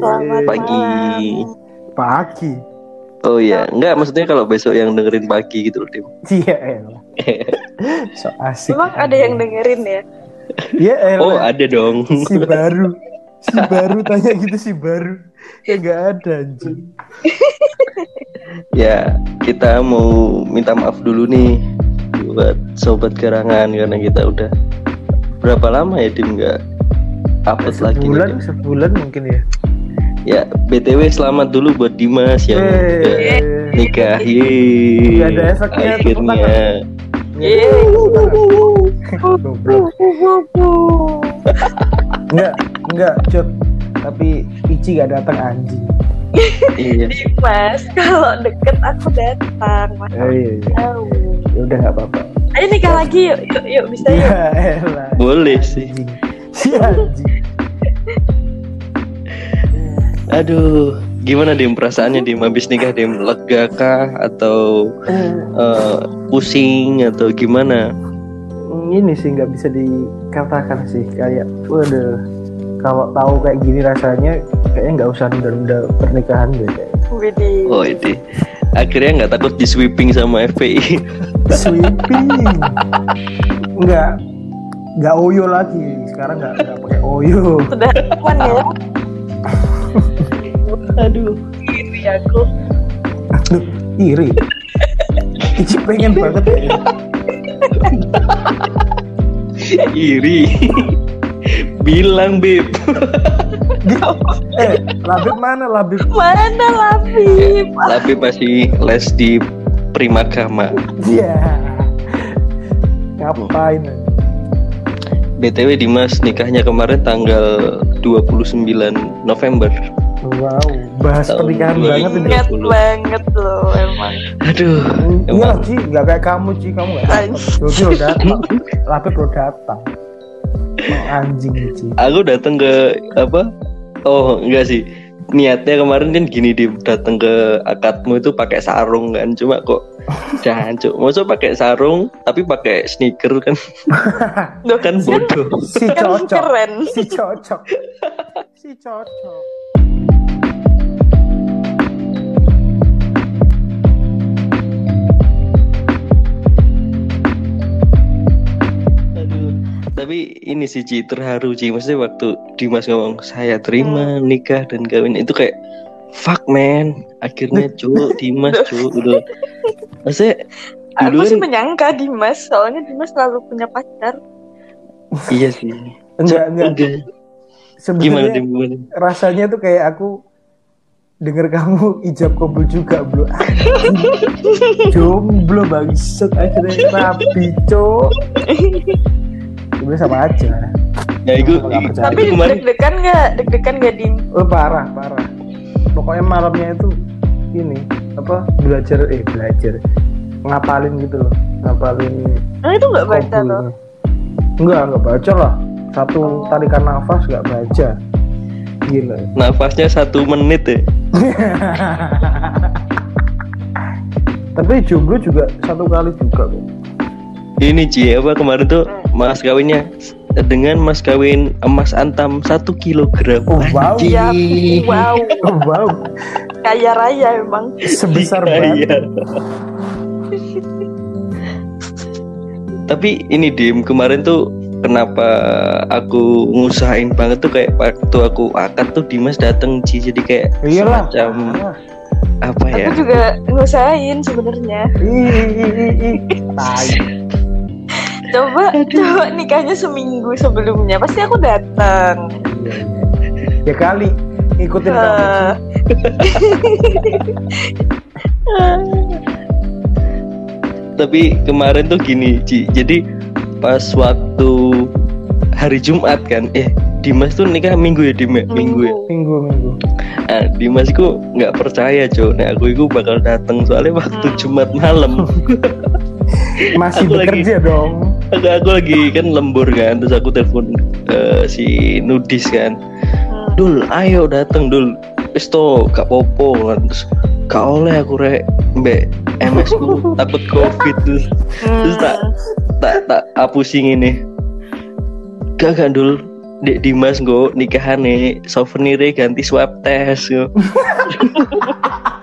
Selamat Pagi. malam. Pagi. Oh iya, enggak maksudnya kalau besok yang dengerin pagi gitu loh, Dim. Iya elah. So asik. Emang ada yang dengerin ya? Iya elah. Oh, ada dong. Si baru. Si baru tanya gitu si baru. Ya nggak ada anjing. ya, kita mau minta maaf dulu nih buat sobat gerangan karena kita udah berapa lama ya Dim nggak upload lagi nih, Sebulan, Dim? sebulan mungkin ya. Ya, BTW selamat dulu buat Dimas yang udah Eh, nikah. Yeay. Ada efeknya, Akhirnya. Enggak, enggak, Cut. Tapi Ici gak datang anjing. Iya. Mas, kalau deket aku datang. Mas. Oh, iya, iya. Tahu. Ya udah nggak apa-apa. Ayo nikah lagi yuk, yuk, yuk bisa yuk. Ya elah. Boleh sih. Si anjing. Aduh, gimana Dim? Perasaannya Dim? Habis nikah Dim lega kah? Atau eh, pusing atau gimana? ini sih nggak bisa dikatakan sih. Kayak waduh kalau tahu kayak gini rasanya kayaknya nggak usah nunda-nunda pernikahan deh. Widih. Oh ini akhirnya nggak takut di sweeping sama FPI. sweeping? Nggak nggak oyo lagi. Sekarang nggak nggak pakai oyo. Sudah aman ya. Aduh. Iri aku. Aduh, iri Ici pengen banget ya. Iri. Bilang Bib. eh labib mana labib Mana Labib? Tapi masih les di Primagama. Iya ngapain BTW Dimas nikahnya kemarin tanggal 29 November. wow bahas Tahun pernikahan 2000. banget ini Ingat 30. banget loh emang. Aduh. Iya. Ci, nggak kayak kamu Ci, kamu nggak datang. Doki lo datang, Labib lo datang. Emang anjing Ci. Aku datang ke apa? Oh enggak sih. Niatnya kemarin kan gini di datang ke akadmu itu pakai sarung kan, cuma kok jancuk. Masa pakai sarung tapi pakai sneaker kan? Duh, kan bodoh. Si kan cocok, keren. si cocok, si cocok. Tapi ini sih Ci terharu Ci. Maksudnya waktu Dimas ngomong saya terima nikah dan kawin itu kayak fuck man. Akhirnya cu Dimas cu udah. Maksudnya Aku sih menyangka Dimas, soalnya Dimas selalu punya pacar. iya sih. Enggak, enggak. Gimana Sebenarnya Dim? Gimana? rasanya tuh kayak aku denger kamu ijab kabul juga bro jomblo bangsat akhirnya rapi cok sebenarnya sama aja. Ya itu, nggak. Tapi deg-degan nggak? Deg-degan nggak Dim? oh parah parah. Pokoknya malamnya itu ini apa belajar eh belajar. Ngapalin gitu loh ngapalin Nah itu nggak baca loh. enggak enggak baca lah. Satu tarikan nafas enggak baca. Gila. Nafasnya satu menit ya. tapi jomblo juga satu kali juga kok. Ini Ci apa kemarin tuh mas kawinnya dengan mas kawin emas antam satu kilogram. Oh, wow. Iya, wow, oh, wow kaya raya emang. sebesar Iya. banget Tapi ini Dim kemarin tuh kenapa aku ngusahain banget tuh kayak waktu aku akad tuh Dimas dateng Ci jadi kayak iyalah semacam Ah. apa ya? Aku juga ngusahain sebenarnya. Coba, coba nikahnya seminggu sebelumnya. Pasti aku datang. Iya, iya. ya kali ngikutin kamu Eh, Tapi kemarin tuh gini Ci jadi pas waktu hari Jumat kan eh Dimas tuh nikah minggu ya Dim ya? minggu ya minggu minggu Nah, Dimas itu nggak percaya cok. Nah aku itu bakal datang soalnya waktu Hmm. Jumat malam. masih Aku lagi- bekerja dong aku, aku lagi kan lembur kan, terus aku telepon eh, si Nudis kan. hmm. Dul, ayo datang Dul. Wis to, gak popo kan. Terus gak oleh aku rek mbak MS ku takut covid terus terus tak tak tak pusing ini. Gak gak Dul. Dek Dimas nggo nikahane souvenirnya ganti swab test yo.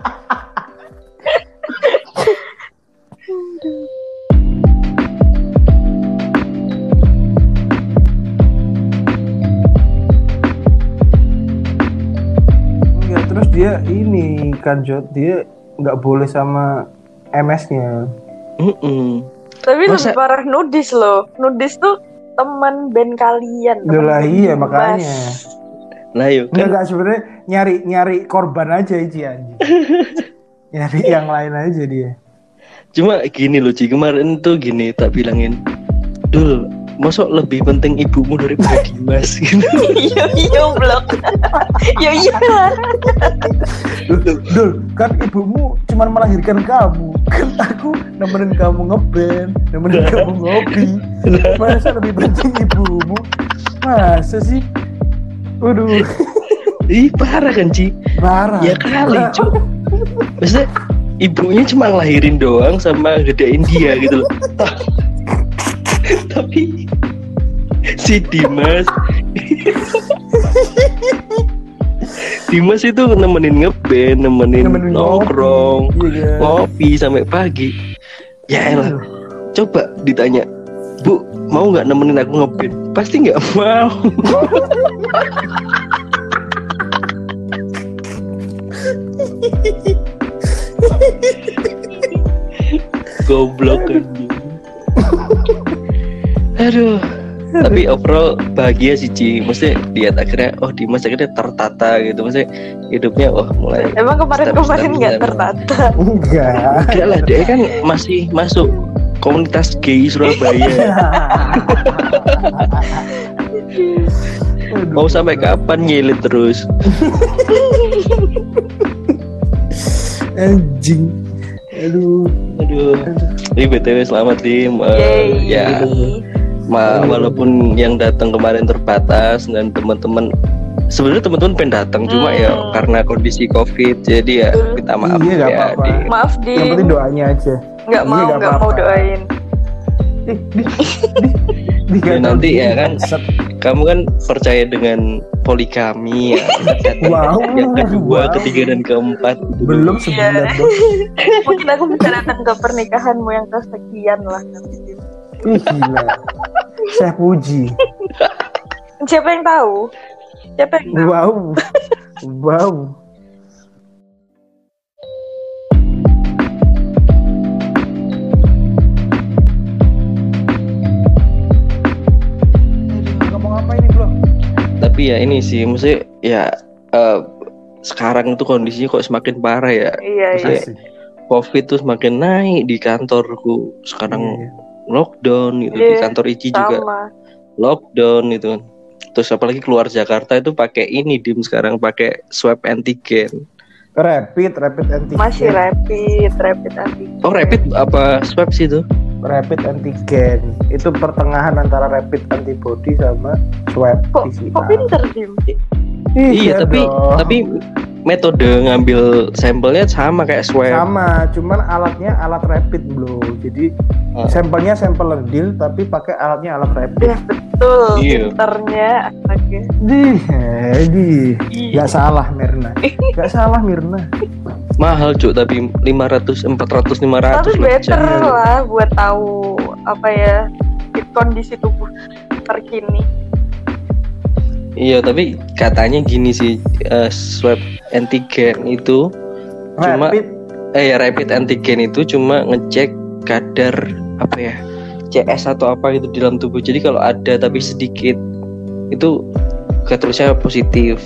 dia ini kan Jod, dia nggak boleh sama MS-nya. Mm-mm. Tapi Masa- lebih parah nudis loh. Nudis tuh teman band kalian. Udah lah iya makanya. Yo Enggak kan enggak sebenarnya nyari nyari korban aja Ici anjing. nyari yang lain aja dia. cuma gini loh Ci kemarin tuh gini tak bilangin Dul Mosok lebih penting ibumu daripada Dimas gitu. Iya iya blok. Iya iya lah. Dul, Dul, kan ibumu cuma melahirkan kamu. Kan aku nemenin kamu ngeband, nemenin kamu ngopi. Masa lebih penting ibumu? Masa sih? Waduh, Ih parah kan Ci parah. Ya kali cu Maksudnya ibunya cuma ngelahirin doang sama gedein dia gitu loh Tapi si Dimas Dimas itu nemenin ngeband, nemenin, Nemenin nongkrong, ngopi, iya ngopi sampai pagi. Ya elah, coba ditanya, Bu, mau nggak nemenin aku ngeband? Pasti nggak mau. Goblok kan. Aduh. Tapi overall bahagia sih Ci. Maksudnya lihat akhirnya oh Dimas akhirnya tertata gitu. Maksudnya hidupnya wah mulai Emang kemarin-kemarin nggak Step-step. tertata. Enggak. Enggak lah, dia kan masih masuk komunitas gay Surabaya. Mau sampai kapan nyelit terus? Anjing. Aduh. Aduh. Ini BTW selamat Dim. Eh, Yeay. ya, ma- walaupun yang datang kemarin terbatas dan teman-teman sebenarnya teman-teman pengen datang cuma ya Hmm. karena kondisi Covid jadi ya Betul. minta maaf Iya, ya apa-apa. di Maaf di Yang penting doanya aja. nggak Iya, mau nggak nggak mau doain. Di, di, di, Ya, nanti ya kan. Set. kamu kan percaya dengan poligami ya. Wow. yang kedua, Wow. ketiga dan keempat. Belum Iya. sebulan. Mungkin aku bisa datang ke pernikahanmu yang kesekian lah nanti. Ih, gila. Saya puji. Siapa yang tahu? Siapa yang tahu? Wow. Wow. Ngomong apa ini, Bro? tapi ya ini sih maksudnya ya eh, sekarang itu kondisinya kok semakin parah ya Iya iya. Maksudnya, Covid tuh semakin naik di kantorku sekarang Iya. Lockdown gitu di Iya, kantor Ici juga Sama. lockdown gitu kan terus apalagi keluar Jakarta itu pakai ini dim sekarang pakai swab antigen Rapid, rapid antigen. Masih rapid, rapid antigen. oh rapid apa swab sih itu Rapid antigen. Itu pertengahan antara rapid antibody sama swab Kok kok pinter Dim? iya tapi dong. tapi metode ngambil sampelnya sama kayak swab sama, cuman alatnya alat rapid bro. Jadi Ah. sampelnya sampel real tapi pakai alatnya alat rapid. Ya betul. Iya. Pinternya. Dih, eh, dih. Iya. Gak salah Mirna. Gak salah Mirna. mahal cuk tapi 500 400 500 Tapi better lah buat tahu apa ya kondisi tubuh terkini. Iya, tapi katanya gini sih, eh, swab antigen itu Cuma- Rapid eh ya rapid antigen itu cuma ngecek kadar apa ya? CS atau apa gitu di dalam tubuh. Jadi kalau ada tapi sedikit itu keterusnya positif.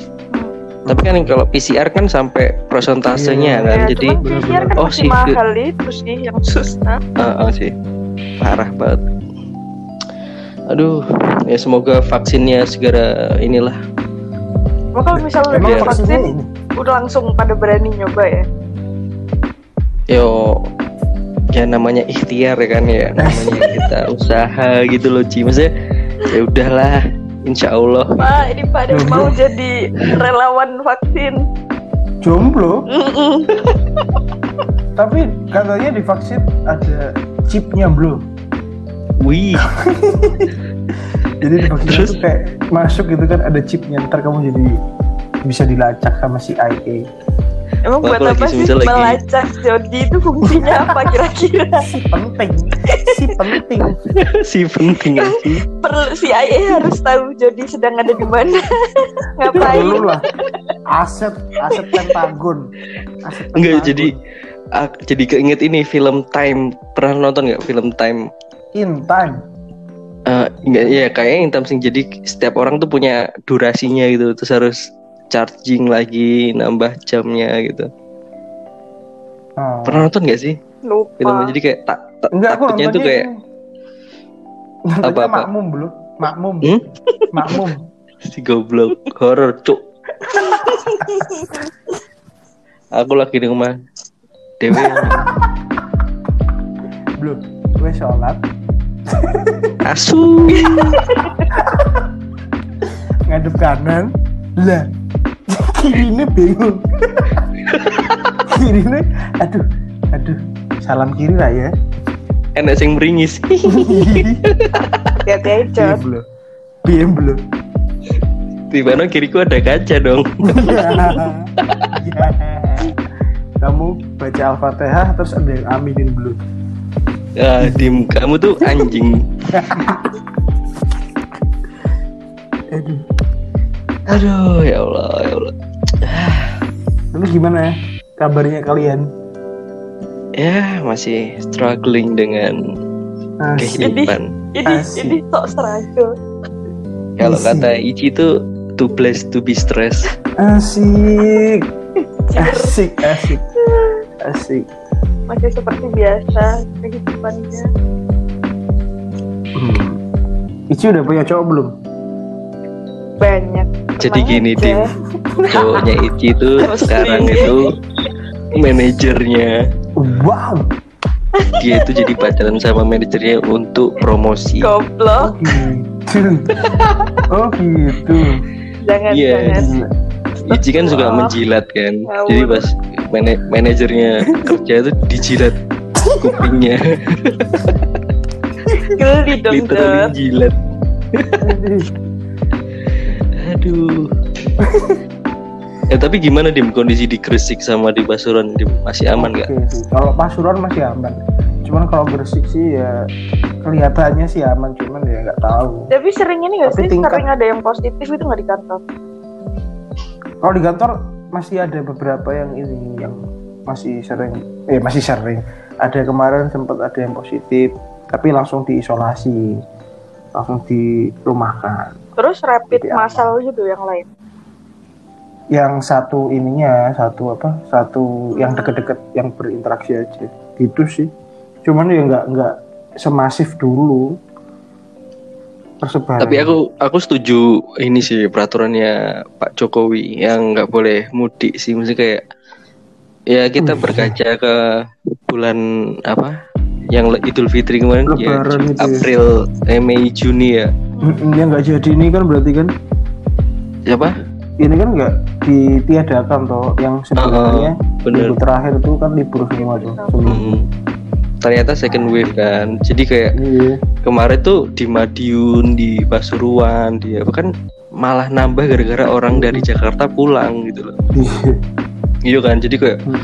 Tapi kan kalau PCR kan sampai Iya. prosentasenya kan. Ya, Jadi kan Oh, sih, mahal itu sih yang susah. Heeh sih. Parah banget. Aduh, ya semoga vaksinnya segera inilah. Cuma kalau misalnya emang Iya. udah vaksin udah langsung pada berani nyoba ya. Yo ya namanya ikhtiar ya kan ya namanya kita usaha gitu loh Ci maksudnya ya udahlah insya Allah Pak, ini Pak ada yang mau jadi relawan vaksin. jomblo, tapi katanya di vaksin ada chipnya bro. Wih. Jadi Terus? itu kayak masuk gitu kan ada chipnya ntar kamu jadi bisa dilacak sama CIA Emang Wah, buat apa sih lagi- melacak Jody itu fungsinya apa kira-kira? si penting. Si penting. Si penting sih Perlu CIA harus tahu Jody sedang ada di mana. Ngapain? perlu lah. Aset aset Pentagon. Aset enggak jadi ak- jadi keinget ini film Time. Pernah nonton nggak film Time in time Eh, enggak ya kayaknya yang Tamsing jadi setiap orang tuh punya durasinya gitu. Terus harus charging lagi nambah jamnya gitu. Oh. pernah nonton nggak sih? Filmnya Lupa. jadi kayak tak ta, enggak takutnya tuh kayak ini. Nontonnya Apa-apa? makmum belum makmum. Hmm? makmum. Si goblok. Horror cuk. Aku lagi di rumah. Dewi. Belum gue sholat asu. Ngadep kanan. Lah kirinya bingung. Kirinya aduh aduh salam kiri lah ya. Enak sing meringis. Hati-hati aja, Biem belum. Biem belum. Tiba kiriku ada kaca dong. Ya. kamu baca al-fatihah terus ada yang aminin belum ya dim kamu tuh anjing. Aduh aduh ya Allah ya Allah. Lalu gimana ya kabarnya kalian? Ya masih struggling dengan Asik. kehidupan. Ini ini sok struggle. kalau kata Ichi itu too blessed to be stressed. Asik. Asik asik. Asik Masih seperti biasa kehidupannya. hmm. Ici udah punya cowok belum Banyak. jadi gini aja. Dim cowoknya Ichi itu Mesti. sekarang itu manajernya wow dia itu jadi pacaran sama manajernya untuk promosi Goblok. gitu oh gitu Jangan Iya. jangan. Gila. Ichi kan suka menjilat kan Ngawur. jadi pas mana- manajernya kerja itu dijilat kupingnya Geli dong, literally Jod. jilat aduh ya tapi gimana dim kondisi di Gresik sama di Pasuruan dim masih aman nggak Oke sih. Kalau Pasuruan masih aman. Cuman kalau Gresik sih ya kelihatannya sih aman, cuman ya nggak tahu. Tapi sering ini gak Tapi sih? tingkat- Sering ada yang positif itu nggak di kantor. Kalau di kantor masih ada beberapa yang ini yang masih sering, eh masih sering. Ada kemarin sempat ada yang positif, tapi langsung diisolasi, langsung dirumahkan. Terus rapid massal gitu yang lain. Yang satu ininya, satu apa? Satu yang deket-deket, yang berinteraksi aja. Gitu sih. Cuman ya nggak nggak semasif dulu persebaran. tapi aku aku setuju ini sih peraturannya Pak Jokowi yang nggak boleh mudik sih mesti kayak ya kita Hmm. berkaca ke bulan apa yang Idul Fitri kemarin ya Lebaran ya. April eh, Mei Juni ya yang nggak jadi ini kan berarti kan siapa ini kan nggak ditiadakan toh yang sebenarnya bener minggu terakhir itu kan libur semua tuh. Ternyata second wave kan jadi kayak Iya. kemarin tuh di Madiun di Pasuruan di apa kan malah nambah gara-gara orang dari Jakarta pulang gitu loh Iya. iya kan jadi kayak Mm.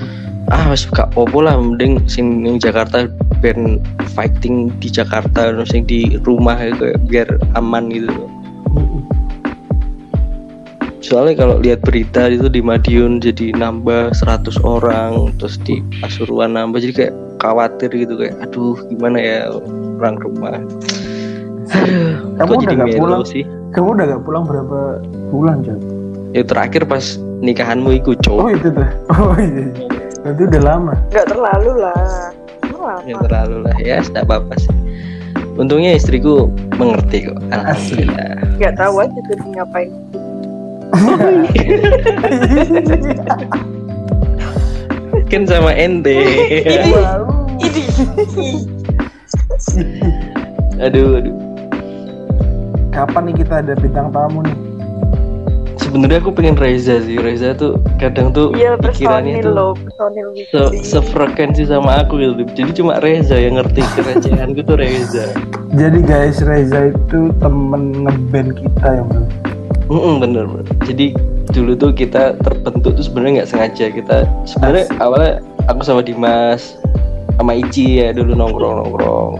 ah masih gak popo lah mending sini Jakarta ben fighting di Jakarta yang di rumah ya, kayak biar aman gitu loh. Soalnya kalau lihat berita itu di Madiun jadi nambah 100 orang terus di Pasuruan nambah jadi kayak khawatir gitu kayak aduh gimana ya orang rumah? Aduh. Kamu udah jadi gak pulang? sih? Kamu udah gak pulang berapa bulan Jan? ya terakhir pas nikahanmu itu oh cowok itu tuh. Oh iya. Berarti udah lama. Nggak terlalu lah. Emang ya terlalu lah. Ya tidak apa-apa sih. Untungnya istriku mengerti kok. Alhamdulillah. Nggak tahu aja jadi ngapain. Kan sama ente. Ini. aduh aduh. Kapan nih kita ada bintang tamu nih? Sebenarnya aku pengen Reza sih. Reza tuh kadang tuh Iya pikirannya tuh loh, se weekly. sefrekuensi sama aku gitu jadi cuma Reza yang ngerti kerecehanku tuh Reza. Jadi guys, Reza itu temen ngeband kita ya bro. Mm-mm, bener bener. jadi dulu tuh kita terbentuk tuh sebenarnya nggak sengaja. Kita sebenarnya awalnya aku sama Dimas sama Ici ya dulu nongkrong nongkrong.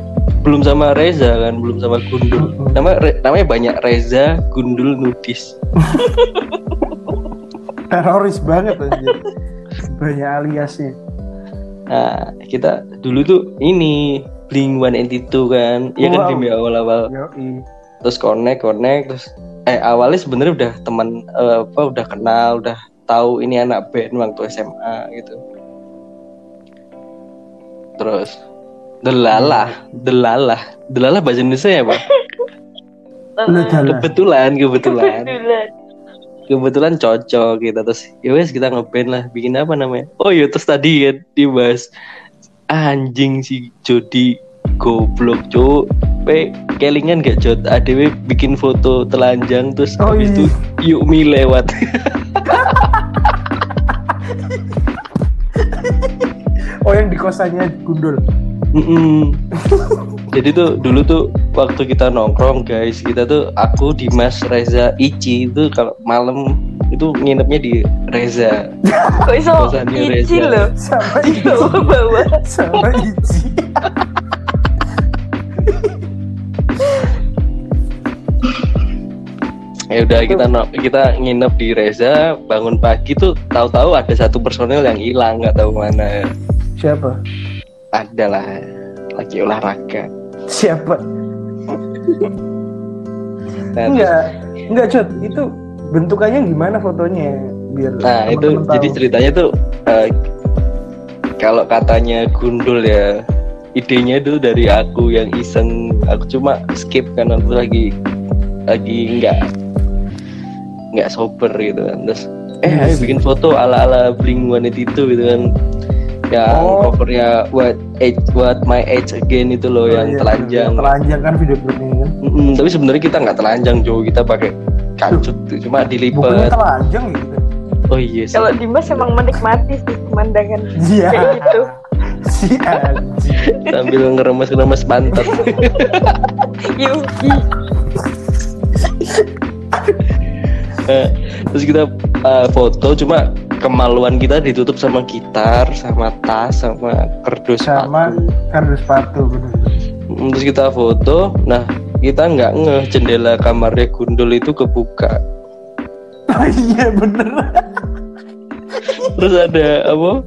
Belum sama Reza kan belum sama Gundul. Nama Re- namanya banyak Reza Gundul Nudis. Teroris banget anjir. Banyak aliasnya. nah kita dulu tuh ini Blink 182 kan. Iya kan Wow. Ya awal-awal. Terus connect connect terus eh awalnya sebenarnya udah teman eh, apa udah kenal udah tahu ini anak band waktu SMA gitu. Terus delalah delalah. Delalah bahasa Indonesia ya pak? Kebetulan kebetulan. Kebetulan. kebetulan cocok gitu. Terus ya wes kita ngeband lah. Bikin apa namanya? Oh iya terus tadi ya dibahas anjing si Jody goblok cuk pe kelingan gak jod adewe bikin foto telanjang terus Oh, habis iya. itu Yukmi lewat Oh yang di kosannya Gundul. Mm-mm. jadi tuh dulu tuh waktu kita nongkrong guys kita tuh aku Dimas Reza Ici itu kalau malam itu nginepnya di Reza Kok iso Kosannya ici Reza. loh. Sama Di Ici. Sama Ici. Ya udah kita no- kita nginep di Reza bangun pagi tuh tahu-tahu ada satu personel yang hilang nggak tahu mana Siapa? ada lah lagi olahraga Siapa? nah, terus- Enggak. Enggak, Cut. Itu bentukannya gimana fotonya? Biar nah itu teman-teman jadi tahu. ceritanya tuh eh, kalau katanya gundul ya idenya itu dari aku yang iseng aku cuma skip karena aku lagi lagi nggak nggak sober gitu kan terus eh Iya ayo sih. bikin foto ala ala Blink One itu gitu kan yang Oh. covernya what age what my age again itu loh Oh, yang iya, telanjang yang telanjang kan video klipnya kan. Mm-mm, tapi sebenarnya kita nggak telanjang Jo kita pakai kancut tuh, cuma Bukannya dilipat telanjang ya gitu. oh iya sih. Kalau Dimas emang menikmati sih pemandangan Iya. kayak gitu. Si anjing. sambil ngeremes-ngeremes pantat Yuki. terus kita eh, foto cuma kemaluan kita ditutup sama gitar sama tas sama kerdus Sama sepatu. kardus sepatu bener. Mm, terus kita foto nah kita nggak ngeh jendela kamarnya gundul itu kebuka Oh iya bener. terus ada apa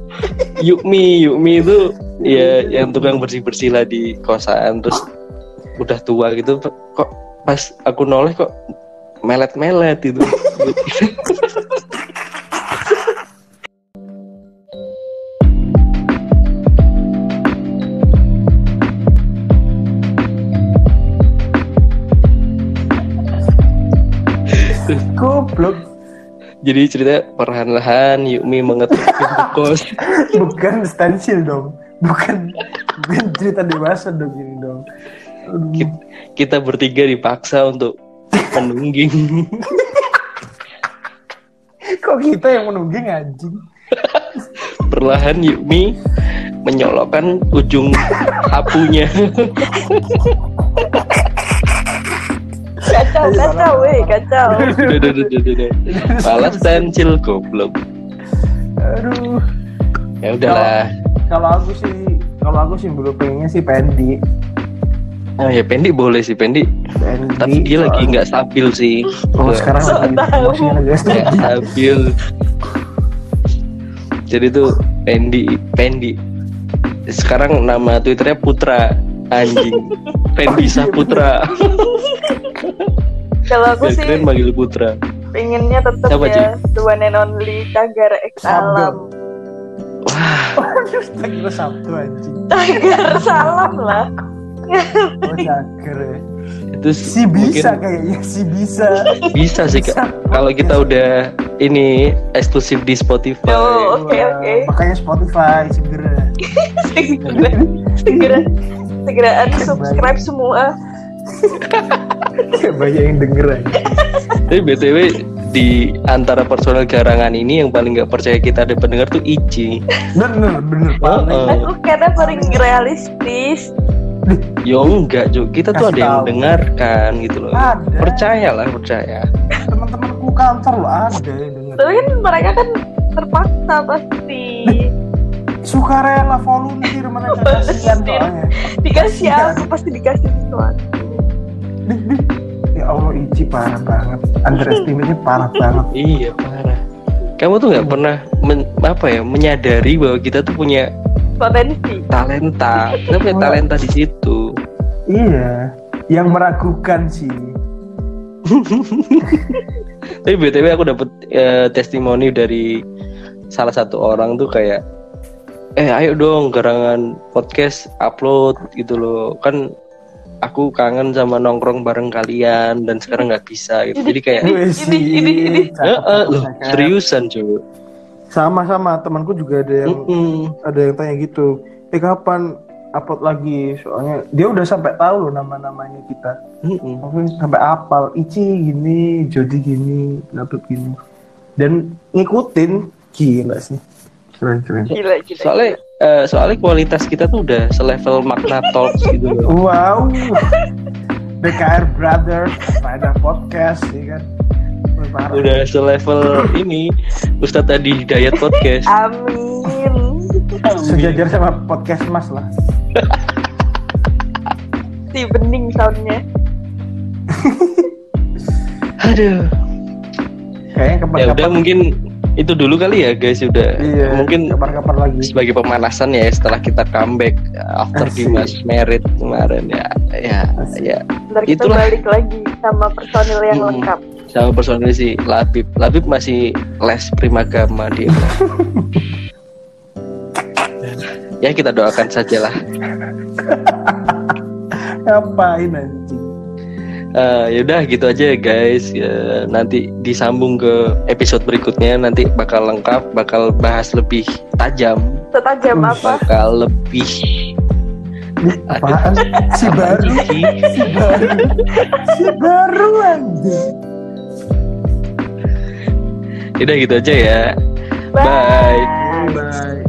Yukmi Yukmi itu ya yang tukang bersih bersih lah di kosan terus udah tua gitu kok pas aku noleh kok melet melet itu Goblok. jadi cerita perlahan-lahan Yukmi mengetuk pintu kos Bukan stensil dong. Bukan bukan cerita dewasa dong ini dong. Aduh. Ki- kita bertiga dipaksa untuk menungging Kok kita yang menungging anjing? perlahan Yukmi menyolokkan ujung apunya Kacau, kacau, weh, kacau. Duh, duh, duh, duh, duh, malah goblok Aduh. ya udahlah Kalau aku sih kalau aku sih dulu pengennya sih Pendi. Oh ya Pendi boleh sih Pendi Pendi. tapi dia lagi nggak stabil sih. Oh, Nggak- sekarang Sok lagi emosinya lagi. Stabil. jadi tuh Pendi Pendi sekarang nama twitternya Putra. Anjing. Pendi Saputra Kalau aku sih keren manggil Putra. pengennya tetap Siapa, ya the one and only Cagar X Alam. Kita kira Sabtu anjing. Cagar salam lah. Oh, cager ya. itu Si bisa mungkin kayaknya, si bisa. bisa sih Kak. kalau kita udah ini eksklusif di Spotify Oh, oke, Wah, oke. Makanya Spotify segera. segera, segera, segeraan subscribe semua. Banyak yang denger aja. tapi btw di antara personel garangan ini yang paling nggak percaya kita ada pendengar tuh Ici. bener bener paling Heeh. Aku kayaknya paling realistis. Yo enggak, Jo. Kita tuh ada yang tahu. mendengarkan gitu loh. Ada. Percayalah, percaya. teman-temanku kantor lo ada yang denger Tapi kan mereka kan terpaksa pasti. sukarela volunteer mereka kasihan soalnya Dikasih apa pasti dikasih sesuatu. Ya Allah Ici parah banget underestimate-nya parah banget Iya, parah. Kamu tuh nggak pernah men- apa ya menyadari bahwa kita tuh punya Potensi. talenta. Kita punya talenta di situ. iya yang meragukan sih Tapi btw aku dapat eh, testimoni dari salah satu orang tuh kayak, eh ayo dong garangan podcast upload gitu loh. Kan aku kangen sama nongkrong bareng kalian dan sekarang nggak bisa gitu. Jadi kayak, Ini, ini, ini, ini. loh cakep. seriusan cuy. Sama-sama temanku juga ada yang Mm-mm. ada yang tanya gitu eh kapan upload lagi? Soalnya dia udah sampai tahu loh nama-namanya kita. Mm-mm. Oke, sampai apal Ici gini Jody gini Laptop gini. Dan ngikutin gila sih. Keren keren. Gila, gila. Soalnya eh, soalnya kualitas kita tuh udah selevel makna talks gitu loh. wow. BKR Brothers ada podcast ya kan parah. Udah selevel ini Ustadz tadi Hidayat podcast. Amin. sejajar sama podcast mas lah Si bening soundnya. Aduh. kayaknya Ya kapan-kapan udah mungkin itu dulu kali ya guys udah. iya Mungkin kapan-kapan lagi sebagai pemanasan ya setelah kita comeback after Asik. Dimas merit kemarin ya ya Asik. ya Ntar kita Itulah. balik lagi sama personil yang Hmm. lengkap. Sama personil si Labib. Labib masih les primagama dia. Ya kita doakan sajalah. Ngapain anjing? Eh, yaudah gitu aja ya guys. Ya, nanti disambung ke episode berikutnya. Nanti bakal lengkap bakal bahas lebih tajam. Setajam Wih. apa? bakal lebih apaan? Si baru. Si baru. Si baru anjing Udah gitu aja ya. Bye. Bye. Bye.